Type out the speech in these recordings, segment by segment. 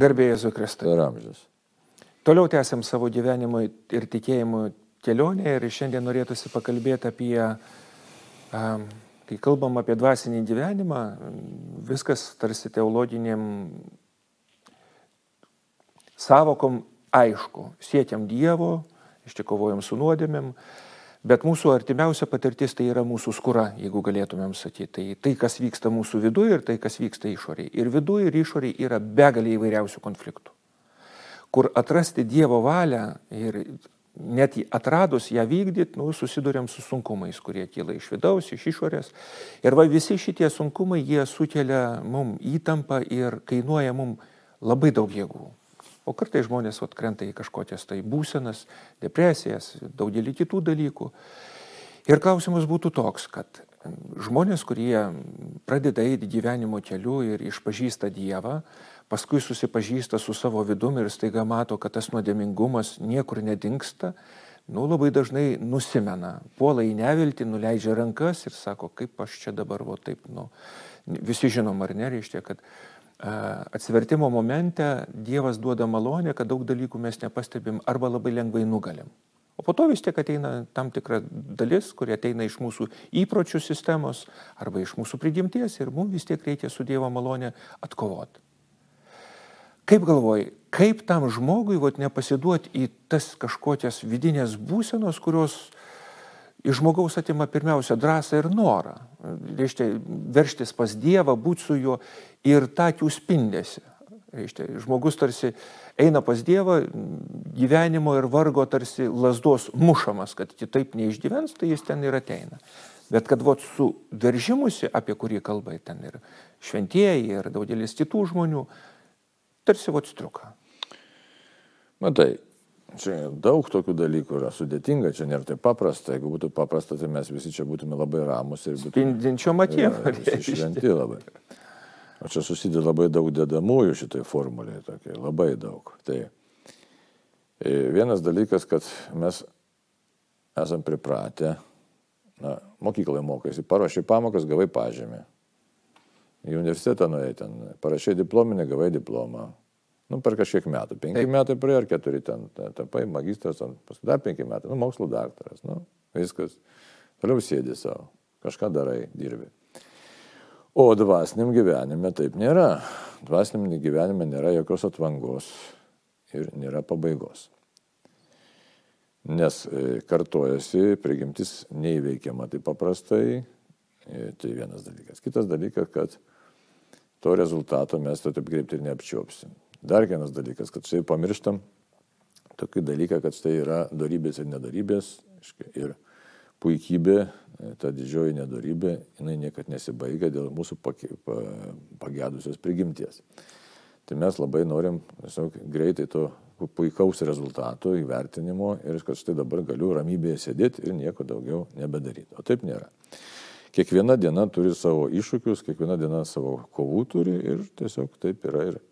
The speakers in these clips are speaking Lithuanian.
Garbėjai Jėzui Kristui. Per amžius. Toliau tęsiam savo gyvenimo ir tikėjimo kelionę ir šiandien norėtųsi pakalbėti apie, kai kalbam apie dvasinį gyvenimą, viskas tarsi teologiniam savokom aišku. Siekiam Dievo, iščikovojam su nuodėmėm, Bet mūsų artimiausia patirtis tai yra mūsų skura, jeigu galėtumėm sakyti. Tai tai, kas vyksta mūsų viduje ir tai, kas vyksta išoriai. Ir viduje ir išoriai yra begalė įvairiausių konfliktų. Kur atrasti Dievo valią ir net atradus ją vykdyti, nu, susidurėm su sunkumais, kurie kyla iš vidaus, iš išorės. Ir va visi šitie sunkumai, jie sukelia mum įtampą ir kainuoja mum labai daug jėgų. O kartai žmonės vat, krenta į kažkokias tai būsenas, depresijas, daugelį kitų dalykų. Ir klausimas būtų toks, kad žmonės, kurie pradeda eiti gyvenimo keliu ir išpažįsta Dievą, paskui susipažįsta su savo vidumi ir staiga mato, kad tas nuodėmingumas niekur nedingsta, nu, labai dažnai nusimena, puola į neviltį, nuleidžia rankas ir sako, kaip aš čia dabar, o taip, nu, visi žinom ar nereiškia, kad atsivertimo momente Dievas duoda malonę, kad daug dalykų mes nepastebim arba labai lengvai nugalim. O po to vis tiek ateina tam tikra dalis, kurie ateina iš mūsų įpročių sistemos arba iš mūsų prigimties ir mums vis tiek reikia su Dievo malonė atkovoti. Kaip galvoji, kaip tam žmogui vat, nepasiduoti į tas kažkokias vidinės būsenos, kurios iš žmogaus atima pirmiausia drąsą ir norą. Reiškia, verštis pas Dievą, būti su juo ir tą akių spindėsi. Reiškia, žmogus tarsi eina pas Dievą, gyvenimo ir vargo tarsi lasdos mušamas, kad kitaip neišgyvens, tai jis ten ir ateina. Bet kad vot su veržimusi, apie kurį kalba ten ir šventieji, ir daugelis kitų žmonių, tarsi vot striuka. Matai, čia daug tokių dalykų yra sudėtinga, čia nėra taip paprasta. Jeigu būtų paprasta, tai mes visi čia būtume labai ramus ir būtume... Spindinčio matėm. Šventi labai. O čia susideda labai daug dedamųjų šitai formuliai, tokiai, labai daug. Tai e, vienas dalykas, kad mes esam pripratę, na, mokyklai mokaiesi, paruošai pamokas, gavai pažymį. Į universitetą nuėjai ten, parašai diplominį, gavai diplomą. Nu, per kažkiek metų. Penki Taip. metai praėjo ar keturi ten, tapai magistras, paskui dar penki metai, nu, mokslo daktaras, nu, viskas. Toliau sėdi savo, kažką darai, dirbi. O dvasiniam gyvenime taip nėra. Dvasiniam gyvenime nėra jokios atvangos ir nėra pabaigos. Nes e, kartojasi, prigimtis neįveikiama taip paprastai. E, tai vienas dalykas. Kitas dalykas, kad to rezultato mes to taip greitai ir neapčiopsim. Dar vienas dalykas, kad štai pamirštam tokį dalyką, kad štai yra darybės ir nedarybės. Ir puikybė, ta didžioji nedarybė, jinai niekad nesibaigia dėl mūsų pagėdusios prigimties. Tai mes labai norim tiesiog greitai to puikaus rezultato įvertinimo ir kad štai dabar galiu ramybėje sėdėti ir nieko daugiau nebedaryti. O taip nėra. Kiekviena diena turi savo iššūkius, kiekviena diena savo kovų turi ir tiesiog taip yra ir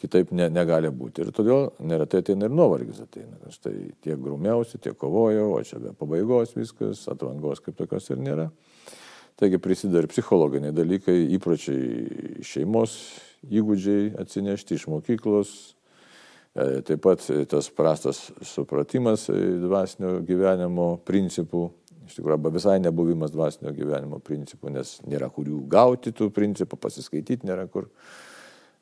kitaip ne, negali būti. Ir todėl neretai ateina ir nuovargis ateina. Štai tiek grumiausi, tiek kovojau, o čia be pabaigos viskas, atvangos kaip tokios ir nėra. Taigi prisideda ir psichologiniai dalykai, įpročiai šeimos įgūdžiai atsinešti iš mokyklos, e, taip pat tas prastas supratimas dvasinio gyvenimo principų, iš tikrųjų, arba visai nebuvimas dvasinio gyvenimo principų, nes nėra kurių gauti tų principų, pasiskaityti nėra kur.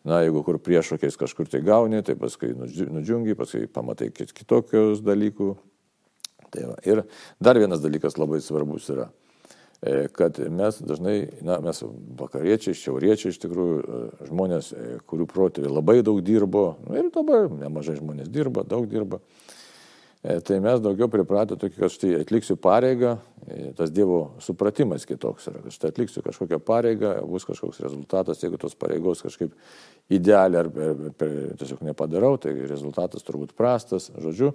Na, jeigu kur priešokiais kažkur tai gauni, tai paskui nudžiungi, paskui pamatai kitokius dalykų. Tai va. Ir dar vienas dalykas labai svarbus yra, e, kad mes dažnai, na, mes vakariečiai, šiauriečiai iš tikrųjų e, žmonės, e, kurių protėviai labai daug dirbo, nu, ir dabar nemažai žmonės dirba, daug dirba. E, tai mes daugiau pripratę tokį, kad štai atliksiu pareigą, e, tas Dievo supratimas kitoks yra, kad štai atliksiu kažkokią pareigą, bus kažkoks rezultatas, jeigu tos pareigos kažkaip idealiai ar, tiesiog nepadarau, tai rezultatas turbūt prastas, žodžiu,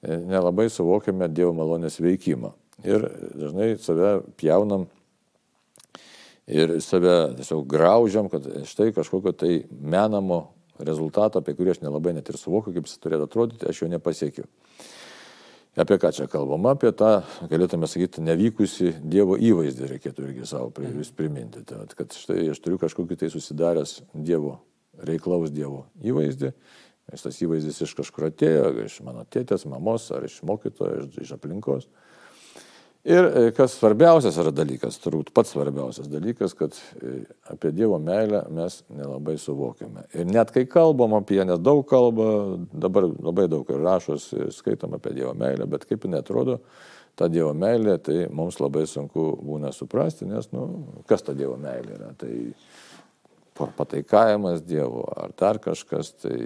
e, nelabai suvokiame Dievo malonės veikimą. Ir dažnai save pjaunam ir save tiesiog graužiam, kad štai kažkokio tai menamo rezultato, apie kurį aš nelabai net ir suvokiu, kaip jis turėtų atrodyti, aš jo nepasiekiu. Apie ką čia kalbama? Apie tą, galėtume sakyti, nevykusi Dievo įvaizdį reikėtų irgi savo vis priminti. Tai, kad štai aš turiu kažkokį tai susidaręs Dievo reiklaus Dievo įvaizdį. Nes tas įvaizdis iš kažkur atėjo, iš mano tėtės, mamos ar iš mokytojo, iš, iš aplinkos. Ir e, kas svarbiausias yra dalykas, turbūt pats svarbiausias dalykas, kad e, apie Dievo meilę mes nelabai suvokiame. Ir net kai kalbam apie ją, nes daug kalba, dabar labai daug ir rašos, skaitom apie Dievo meilę, bet kaip jinai atrodo, ta Dievo meilė, tai mums labai sunku būna suprasti, nes, nu, kas ta Dievo meilė yra. Tai pataikavimas Dievo ar dar kažkas, tai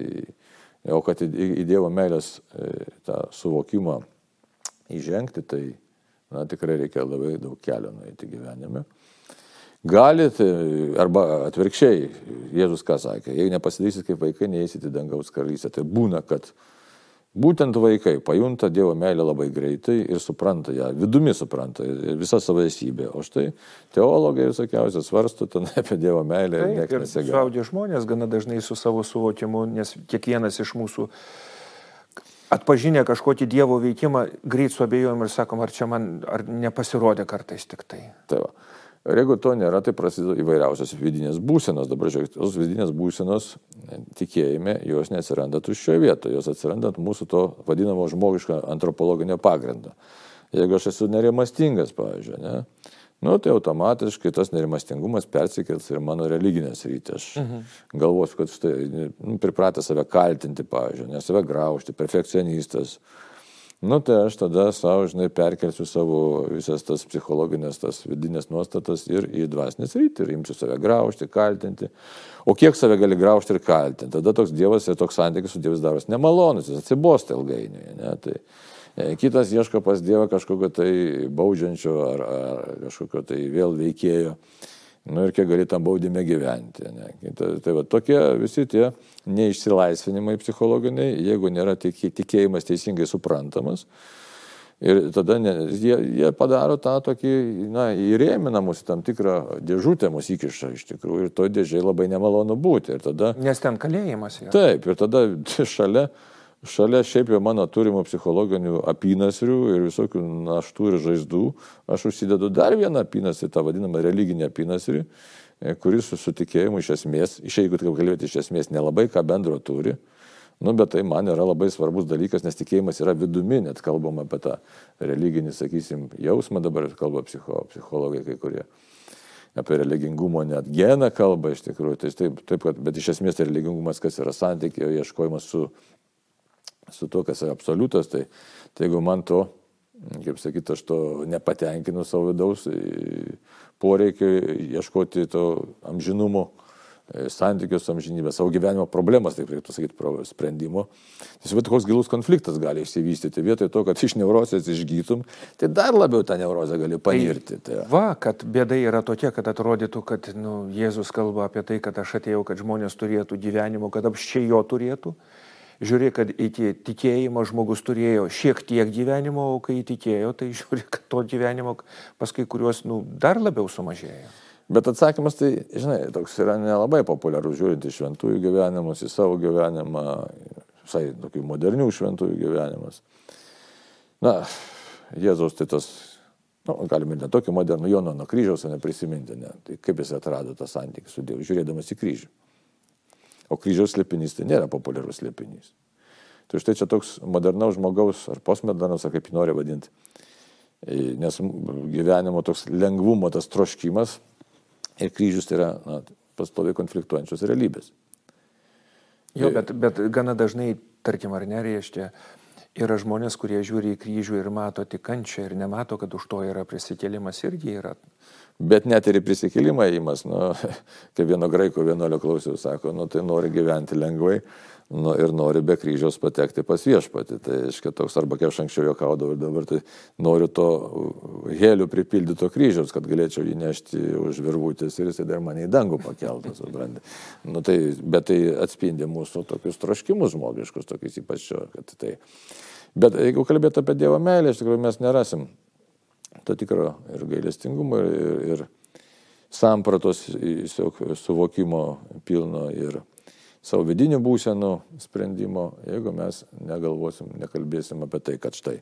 jau kad į Dievo meilės e, tą suvokimą įžengti, tai Na, tikrai reikia labai daug kelio nueiti gyvenime. Galit, arba atvirkščiai, Jėzus ką sakė, jei nepasidarysit kaip vaikai, neįsit į dangaus karalystę. Tai būna, kad būtent vaikai pajunta Dievo meilę labai greitai ir supranta ją, vidumi supranta visą savo esybę. O štai teologai visokiausiai svarsto ten apie Dievo meilę Taip, ir. Suaugę žmonės gana dažnai su savo suvokimu, nes kiekvienas iš mūsų atpažinę kažkokį Dievo veikimą, greit suabejojom ir sakom, ar čia man ar nepasirodė kartais tik tai. Tai va. Ir jeigu to nėra, tai prasideda įvairiausios vidinės būsenos. Dabar žiūrėkit, tos vidinės būsenos tikėjime, jos neatsiranda tuščioje vietoje, jos atsiranda ant mūsų to vadinamo žmogiško antropologinio pagrindo. Jeigu aš esu nerimastingas, pavyzdžiui, ne, nu, tai automatiškai tas nerimastingumas persikels ir mano religinės rytį. Aš mhm. galvosiu, kad štai nu, pripratę save kaltinti, pavyzdžiui, ne save graužti, perfekcionistas. Nu, tai aš tada savo, žinai, perkelsiu savo visas tas psichologinės, tas vidinės nuostatas ir į dvasinės rytį ir imsiu save graužti, kaltinti. O kiek save gali graužti ir kaltinti? Tada toks Dievas ir toks santykis su Dievas daros nemalonus, jis atsibosta ilgainiui. Ne? Tai, kitas ieško pas Dievą kažkokio tai baudžiančio ar, ar kažkokio tai vėl veikėjo. Nu ir kiek gali tam baudime gyventi. Ne? Tai, tai va, tokie visi tie neišsilaisvinimai psichologiniai, jeigu nėra tik, tikėjimas teisingai suprantamas. Ir tada ne, jie, jie padaro tą tokį, na, įrėmina mus į tam tikrą dėžutę, mus įkiša iš tikrųjų. Ir to dėžiai labai nemalonu būti. Tada, Nes ten kalėjimas yra. Taip, ir tada šalia šalia šiaip jau mano turimų psichologinių apynasrių ir visokių naštų ir žaizdų, aš užsidedu dar vieną apynasrį, tą vadinamą religinį apynasrį, e, kuris su sutikėjimu iš esmės, iš jeigu taip kalbėti, iš esmės nelabai ką bendro turi. Nu, bet tai man yra labai svarbus dalykas, nes tikėjimas yra vidumi, net kalbam apie tą religinį, sakysim, jausmą, dabar kalba psicho, psichologai kai kurie apie religingumo net geną kalba iš tikrųjų. Tai taip, taip, kad, bet iš esmės tai religingumas, kas yra santykio ieškojimas su su to, kas yra absoliutas, tai, tai jeigu man to, kaip sakyti, aš to nepatenkinu savo vidaus poreikio ieškoti to amžinumo, e, santykius amžinybės, savo gyvenimo problemas, taip reikėtų sakyti, sprendimo. Tiesiog koks gilus konfliktas gali išsivystyti. Vietoj to, kad iš neurozės išgytum, tai dar labiau tą neurozę gali panirti. Tai, tai va, kad bėda yra tokia, kad atrodytų, kad nu, Jėzus kalba apie tai, kad aš atėjau, kad žmonės turėtų gyvenimo, kad apščiai jo turėtų žiūri, kad iki tikėjimo žmogus turėjo šiek tiek gyvenimo, o kai įtikėjo, tai žiūri, kad to gyvenimo pas kai kuriuos nu, dar labiau sumažėjo. Bet atsakymas tai, žinai, toks yra nelabai populiarus žiūrint į šventųjų gyvenimus, į savo gyvenimą, visai tokių modernių šventųjų gyvenimus. Na, Jėzaus tai tas, nu, galime ir netokį modernų Jono nuo kryžiaus neprisiminti, ne. tai kaip jis atrado tą santykį su Dievu, žiūrėdamas į kryžių. O kryžiaus slėpinys tai nėra populiarus slėpinys. Tai štai čia toks modernaus žmogaus ar postmodernaus, ar kaip jį nori vadinti. E, nes gyvenimo toks lengvumo, tas troškimas ir kryžius tai yra na, pastoviai konfliktuojančios realybės. Jo, bet, bet gana dažnai, tarkim, ar nereiškia, yra žmonės, kurie žiūri į kryžių ir mato tik kančią ir nemato, kad už to yra prisikėlimas irgi yra. Bet net ir į prisikėlimą įimas, nu, kaip vieno graiko vienuolio klausiau, sako, nu, tai nori gyventi lengvai nu, ir nori be kryžiaus patekti pas viešpatį. Tai, aiškiai, toks, arba kaip aš anksčiau juokaudavau ir dabar, tai noriu to helių pripildyto kryžiaus, kad galėčiau jį nešti už virvutės ir jisai dar mane į dangų pakeltas, suprantate. Nu, tai, bet tai atspindi mūsų tokius troškimus žmogiškus, tokius ypač šio, kad tai. Bet jeigu kalbėtų apie Dievo meilę, iš tikrųjų mes nerasim to tikro ir gailestingumo, ir, ir, ir sampratos suvokimo pilno ir savo vidinių būsenų sprendimo, jeigu mes negalvosim, nekalbėsim apie tai, kad štai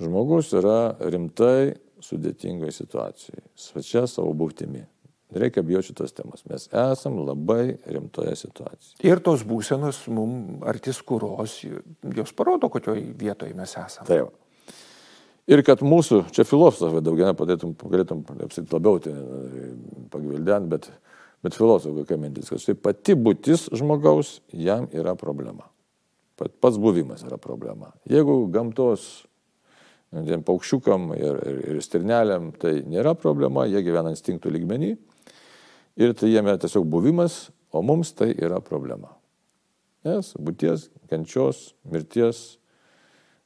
žmogus yra rimtai sudėtingoje situacijoje, svečia savo būtimi. reikia bijoti šitos temos. Mes esam labai rimtoje situacijoje. Ir tos būsenos mums artis kuros, jos parodo, kokioje vietoje mes esame. Taip. Ir kad mūsų, čia filosofai daugiau padėtum, galėtum apsit labiau tai, pagvildent, bet, bet filosofai kokia mintis, kad štai pati būtis žmogaus jam yra problema. Pats buvimas yra problema. Jeigu gamtos tiem paukščiukam ir, ir, ir stirneliam tai nėra problema, jie gyvena instinktų lygmenį ir tai yra tiesiog buvimas, o mums tai yra problema. Nes būties, kančios, mirties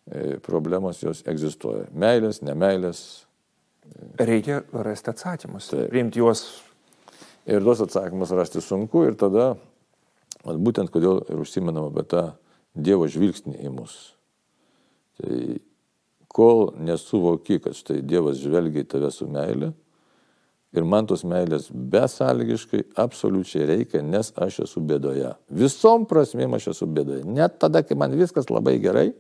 e, problemos jos egzistuoja. Meilės, nemailės. Reikia rasti atsakymus, priimti juos. Ir tuos atsakymus rasti sunku ir tada, būtent kodėl ir užsimenama apie tą Dievo žvilgsnį į mus. Tai kol nesuvoki, kad štai Dievas žvelgia į tave su meilė ir man tos meilės besąlygiškai absoliučiai reikia, nes aš esu bėdoje. Visom prasmėm aš esu bėdoje. Net tada, kai man viskas labai gerai,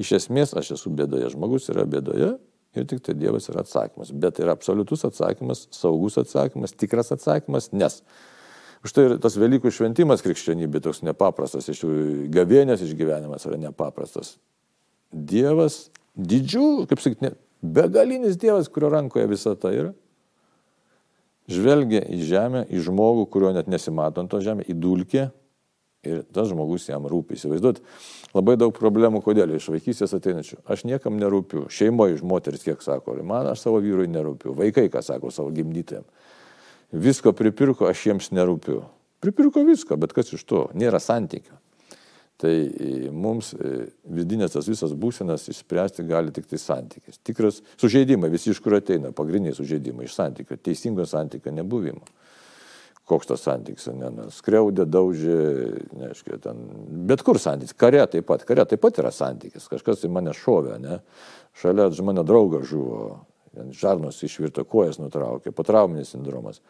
iš esmės aš esu bėdoje. Žmogus yra bėdoje ir tik tai Dievas yra atsakymas. Bet yra absoliutus atsakymas, saugus atsakymas, tikras atsakymas, nes Štai ir tas Velykų šventimas krikščionybė toks nepaprastas, iš jų gavienės išgyvenimas yra nepaprastas. Dievas didžių, kaip sakyti, ne, begalinis Dievas, kurio rankoje visa tai yra, žvelgia į žemę, į žmogų, kurio net nesimato ant to žemė, į dulkę ir tas žmogus jam rūpi. Įsivaizduot, labai daug problemų, kodėl iš vaikystės ateinačių. Aš niekam nerūpiu. Šeimoje iš moteris kiek sako, man aš savo vyrui nerūpiu. Vaikai, ką sako savo gimdytėm. Visko pripirko, aš jiems nerūpiu. Pripirko visko, bet kas iš to? Nėra santykio. Tai e, mums e, vidinės tas visas būsenas išspręsti gali tik tai santykis. Tikras sužeidimai, visi iš kur ateina, pagrindiniai sužeidimai iš santykio, teisingo santykio nebuvimo. Koks tas santykis, ne, ne, skriaudė, daužė, neaiškiai, ten, bet kur santykis, kare taip pat, kare taip pat yra santykis, kažkas į mane šovė, ne, šalia mano draugas žuvo, žarnos išvirto, kojas nutraukė, potrauminis sindromas.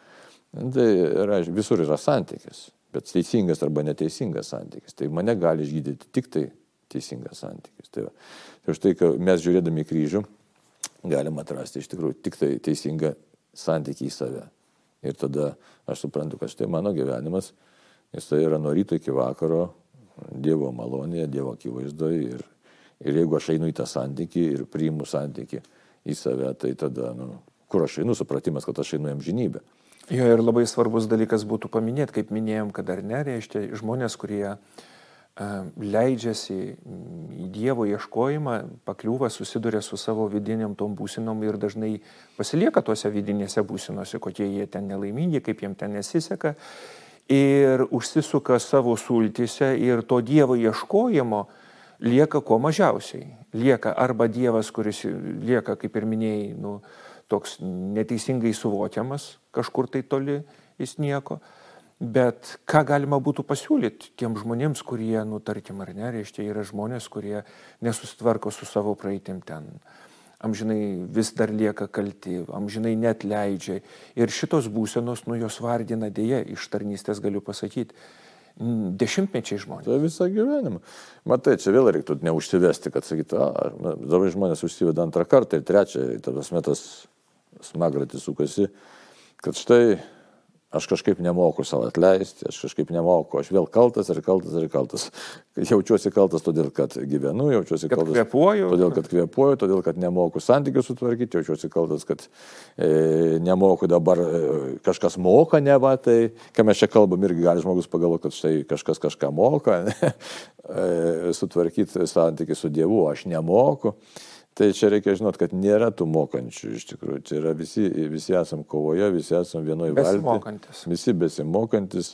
Tai yra, visur yra santykis bet teisingas arba neteisingas santykis. Tai mane gali išgydyti tik tai teisingas santykis. Tai, tai štai, kai mes žiūrėdami kryžių, galim atrasti iš tikrųjų tik tai teisingą santykį į save. Ir tada aš suprantu, kad štai mano gyvenimas, jis tai yra nuo ryto iki vakaro Dievo malonėje, Dievo akivaizdoje. Ir, ir jeigu aš einu į tą santykį ir priimu santykį į save, tai tada, nu, kur aš einu, supratimas, kad aš einu amžinybę. Jo ir labai svarbus dalykas būtų paminėti, kaip minėjom, kad ar ne, reiškia žmonės, kurie uh, leidžiasi į Dievo ieškojimą, pakliūva, susiduria su savo vidiniam tom būsinom ir dažnai pasilieka tuose vidinėse būsinose, kokie jie ten nelaimingi, kaip jiem ten nesiseka. Ir užsisuka savo sultise ir to Dievo ieškojimo lieka kuo mažiausiai. Lieka arba Dievas, kuris lieka, kaip ir minėjai, nu, uh, toks neteisingai suvokiamas, kažkur tai toli jis nieko. Bet ką galima būtų pasiūlyti tiem žmonėms, kurie, nu, tarkim, ar ne, reiškia, yra žmonės, kurie nesusitvarko su savo praeitim ten, amžinai vis dar lieka kalti, amžinai net leidžia. Ir šitos būsenos, nu, jos vardina dėje, iš tarnystės galiu pasakyti, dešimtmečiai žmonės. Tai visą gyvenimą. Matai, čia vėl reiktų neužsivesti, kad sakytų, dabar žmonės užsiveda antrą kartą ir trečią, tas metas smagratis sukasi, kad štai aš kažkaip nemoku savo atleisti, aš kažkaip nemoku, aš vėl kaltas ir kaltas ir kaltas. Jaučiuosi kaltas todėl, kad gyvenu, jaučiuosi kad kaltas. Kvepuoju. Todėl, kad kvepuoju, todėl, kad nemoku santykių sutvarkyti, jaučiuosi kaltas, kad e, nemoku dabar e, kažkas moka, ne va, tai, kai mes čia kalbam, irgi gali žmogus pagalvoti, kad štai kažkas kažką moka, e, sutvarkyti santykių su Dievu, aš nemoku. Tai čia reikia žinot, kad nėra tų mokančių iš tikrųjų. Čia yra visi, visi esam kovoje, visi esam vienoje valtyje. Visi besimokantis.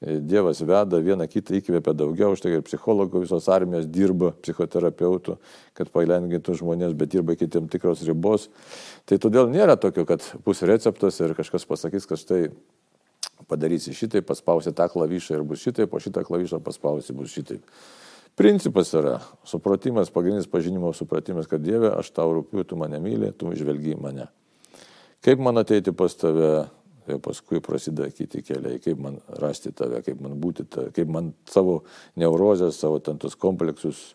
E, Dievas veda, vieną kitą įkvėpia daugiau, už tai ir psichologų visos armijos dirba, psichoterapeutų, kad palengvintų žmonės, bet dirba iki tam tikros ribos. Tai todėl nėra tokio, kad bus receptas ir kažkas pasakys, kad štai padarysi šitai, paspausi tą klavišą ir bus šitai, po šitą klavišą paspausi bus šitai. Principas yra supratimas, pagrindinis pažinimo supratimas, kad Dieve, aš tau rūpiu, tu mane myli, tu žvelgi į mane. Kaip man ateiti pas tave, ir paskui prasideda kiti keliai, kaip man rasti tave, kaip man būti, tave, kaip man savo neurozės, savo tentus kompleksus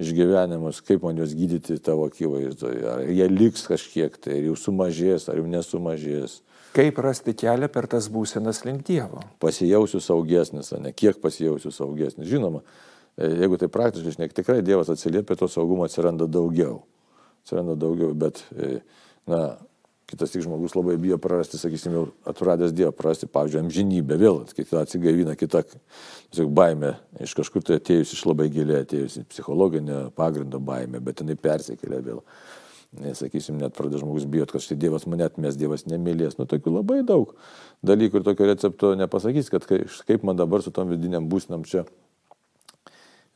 išgyvenimus, kaip man juos gydyti tavo akivaizdoje. Ar jie liks kažkiek tai, ar jau sumažės, ar jau nesumažės. Kaip rasti kelią per tas būsenas link Dievo? Pasijausiu saugesnis, ne kiek pasijausiu saugesnis. Žinoma, jeigu tai praktiškai, ne tikrai Dievas atsiliepia, to saugumo atsiranda daugiau. Atsiranda daugiau, bet, e, na, kitas tik žmogus labai bijo prarasti, sakysim, jau atradęs Dievą, prarasti, pavyzdžiui, amžinybę, vėl atsigaivina kita, tiesiog baime, iš kažkur tai atėjusi, iš labai giliai atėjusi, psichologinė pagrindo baime, bet jinai persikėlė vėl. Sakysim, net pradeda žmogus bijot, kad štai Dievas mane atmes, Dievas nemylės. Nu, tokių labai daug dalykų ir tokio recepto nepasakys, kad kaip man dabar su tom vidiniam būsnam čia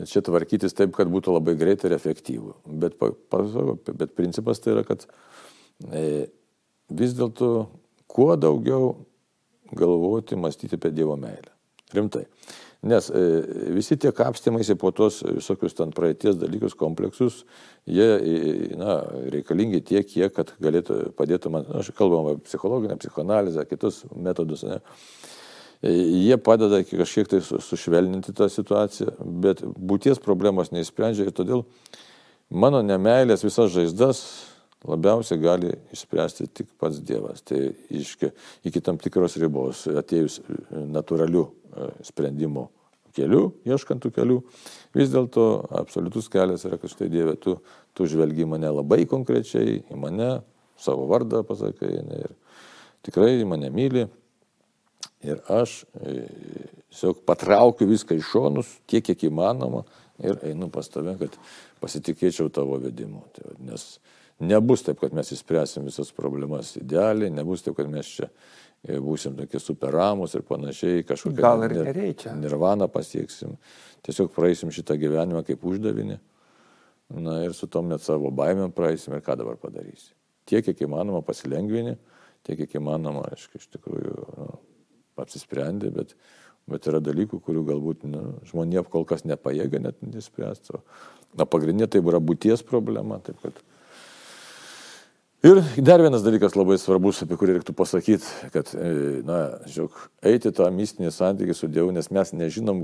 čia tvarkytis taip, kad būtų labai greitai ir efektyvu. Bet, bet principas tai yra, kad e, vis dėlto kuo daugiau galvoti, mąstyti apie Dievo meilę. Rimtai. Nes e, visi tie kapstymaisi po tos visokius ten praeities dalykus, kompleksus, jie e, na, reikalingi tiek, kiek, kad galėtų padėtų man, na, aš kalbam apie psichologinę, psichoanalizę, kitus metodus, ne, jie padeda kažkiek tai sušvelninti tą situaciją, bet būties problemos neįsprendžia ir todėl mano nemailės visas žaizdas labiausiai gali išspręsti tik pats Dievas. Tai iškia, iki tam tikros ribos, atėjus natūralių e, sprendimų kelių, ieškant tų kelių, vis dėlto absoliutus kelias yra, kad štai Dieve, tu, tu žvelgi mane labai konkrečiai, į mane, savo vardą pasakai, ne, ir tikrai mane myli. Ir aš e, tiesiog patraukiu viską iš šonus, tiek kiek įmanoma, ir einu pas tave, kad pasitikėčiau tavo vedimu. Tai, nes Nebus taip, kad mes įspręsim visas problemas idealiai, nebus taip, kad mes čia e, būsim tokie superamus ir panašiai, kažkokią Gal ir nereikia. nirvaną pasieksim. Tiesiog praeisim šitą gyvenimą kaip uždavinį. Na ir su tom net savo baimėm praeisim ir ką dabar padarysi. Tiek, kiek įmanoma pasilengvini, tiek, kiek įmanoma, aišku, iš tikrųjų nu, apsisprendė, bet, bet yra dalykų, kurių galbūt nu, žmonė kol kas nepajėga net nespręsti. Na, pagrindinė tai yra būties problema, taip kad Ir dar vienas dalykas labai svarbus, apie kurį reiktų pasakyti, kad, e, na, žiūrėk, eiti tą mistinį santykį su Dievu, nes mes nežinom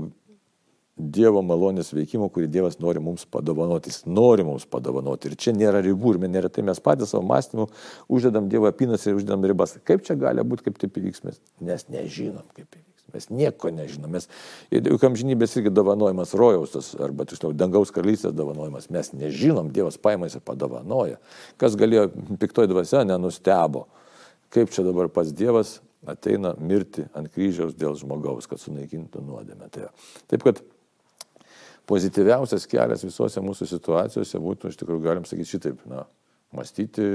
Dievo malonės veikimo, kurį Dievas nori mums padovanoti. Jis nori mums padovanoti. Ir čia nėra ribų. Ir neretai mes patys savo mąstymu uždedam Dievo apinas ir uždedam ribas. Kaip čia gali būti, kaip taip įvyks, mes nes nežinom, kaip įvyks. Mes nieko nežinom. Mes, juk amžinybės irgi davanojimas rojaus, tas, arba tiksliau, dangaus karalystės davanojimas. Mes nežinom, Dievas paimasi ir padavanoja. Kas galėjo piktoj dvasia, nenustebo. Kaip čia dabar pats Dievas ateina mirti ant kryžiaus dėl žmogaus, kad sunaikintų nuodėmę. Tai, taip kad pozityviausias kelias visose mūsų situacijose būtų, iš tikrųjų, galim sakyti šitaip, na, mąstyti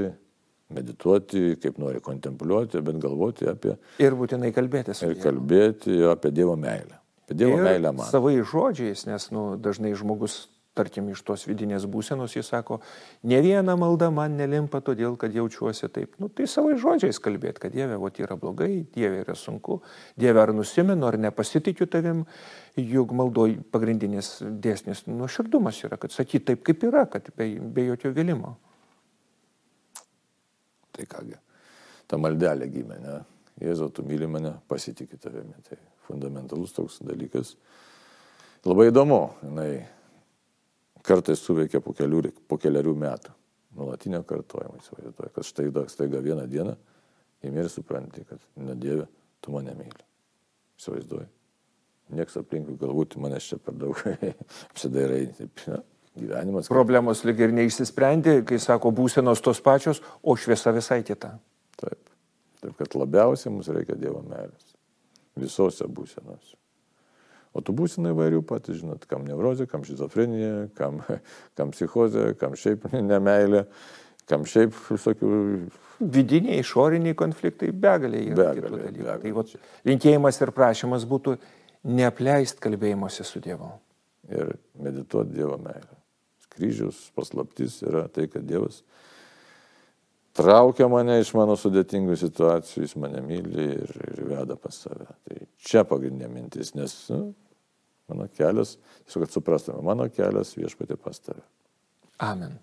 medituoti, kaip nori kontempliuoti, bet galvoti apie... Ir būtinai kalbėti su Dievu. Ir kalbėti apie Dievo meilę. Apie Dievo ir meilę man. Savai žodžiais, nes nu, dažnai žmogus, tarkim, iš tos vidinės būsenos, jis sako, ne viena malda man nelimpa todėl, kad jaučiuosi taip. Nu, tai savai žodžiais kalbėti, kad Dieve, o yra blogai, Dieve yra sunku, Dieve ar nusimenu, ar nepasitikiu tavim, juk maldoj pagrindinis dėsnis nuoširdumas yra, kad sakyti taip, kaip yra, kad be, be jokio vėlimo. Tai kągi, ta maldelė gimė, ne? Jėzau, tu myli mane, pasitikė tavimi. Tai fundamentalus toks dalykas. Labai įdomu, jinai kartais suveikia po, kelių, po keliarių metų. Nulatinio kartojimo įsivaizduoju, kad štai staiga vieną dieną įmi ir supranti, kad nedėvė, tu mane myli. Įsivaizduoju. Niekas aplinkui galbūt manęs čia per daug apsidairai. Gyvenimas. Problemos lyg ir neišsisprendė, kai sako būsenos tos pačios, o šviesa visai kita. Taip. Taip, kad labiausiai mums reikia Dievo meilės. Visose būsenose. O tų būsenų įvairių patys, žinot, kam neurozė, kam šizofrenija, kam, kam psichozė, kam šiaip nemailė, kam šiaip visokių... Vidiniai, išoriniai konfliktai begalė yra. Begalė, begalė. Tai vat, linkėjimas ir prašymas būtų neapleist kalbėjimuose su Dievu. Ir medituoti Dievo meilę kryžiaus paslaptis yra tai, kad Dievas traukia mane iš mano sudėtingų situacijų, jis mane myli ir, ir veda pas save. Tai čia pagrindinė mintis, nes nu, mano kelias, tiesiog kad suprastume, mano kelias viešpatė pas tave. Amen.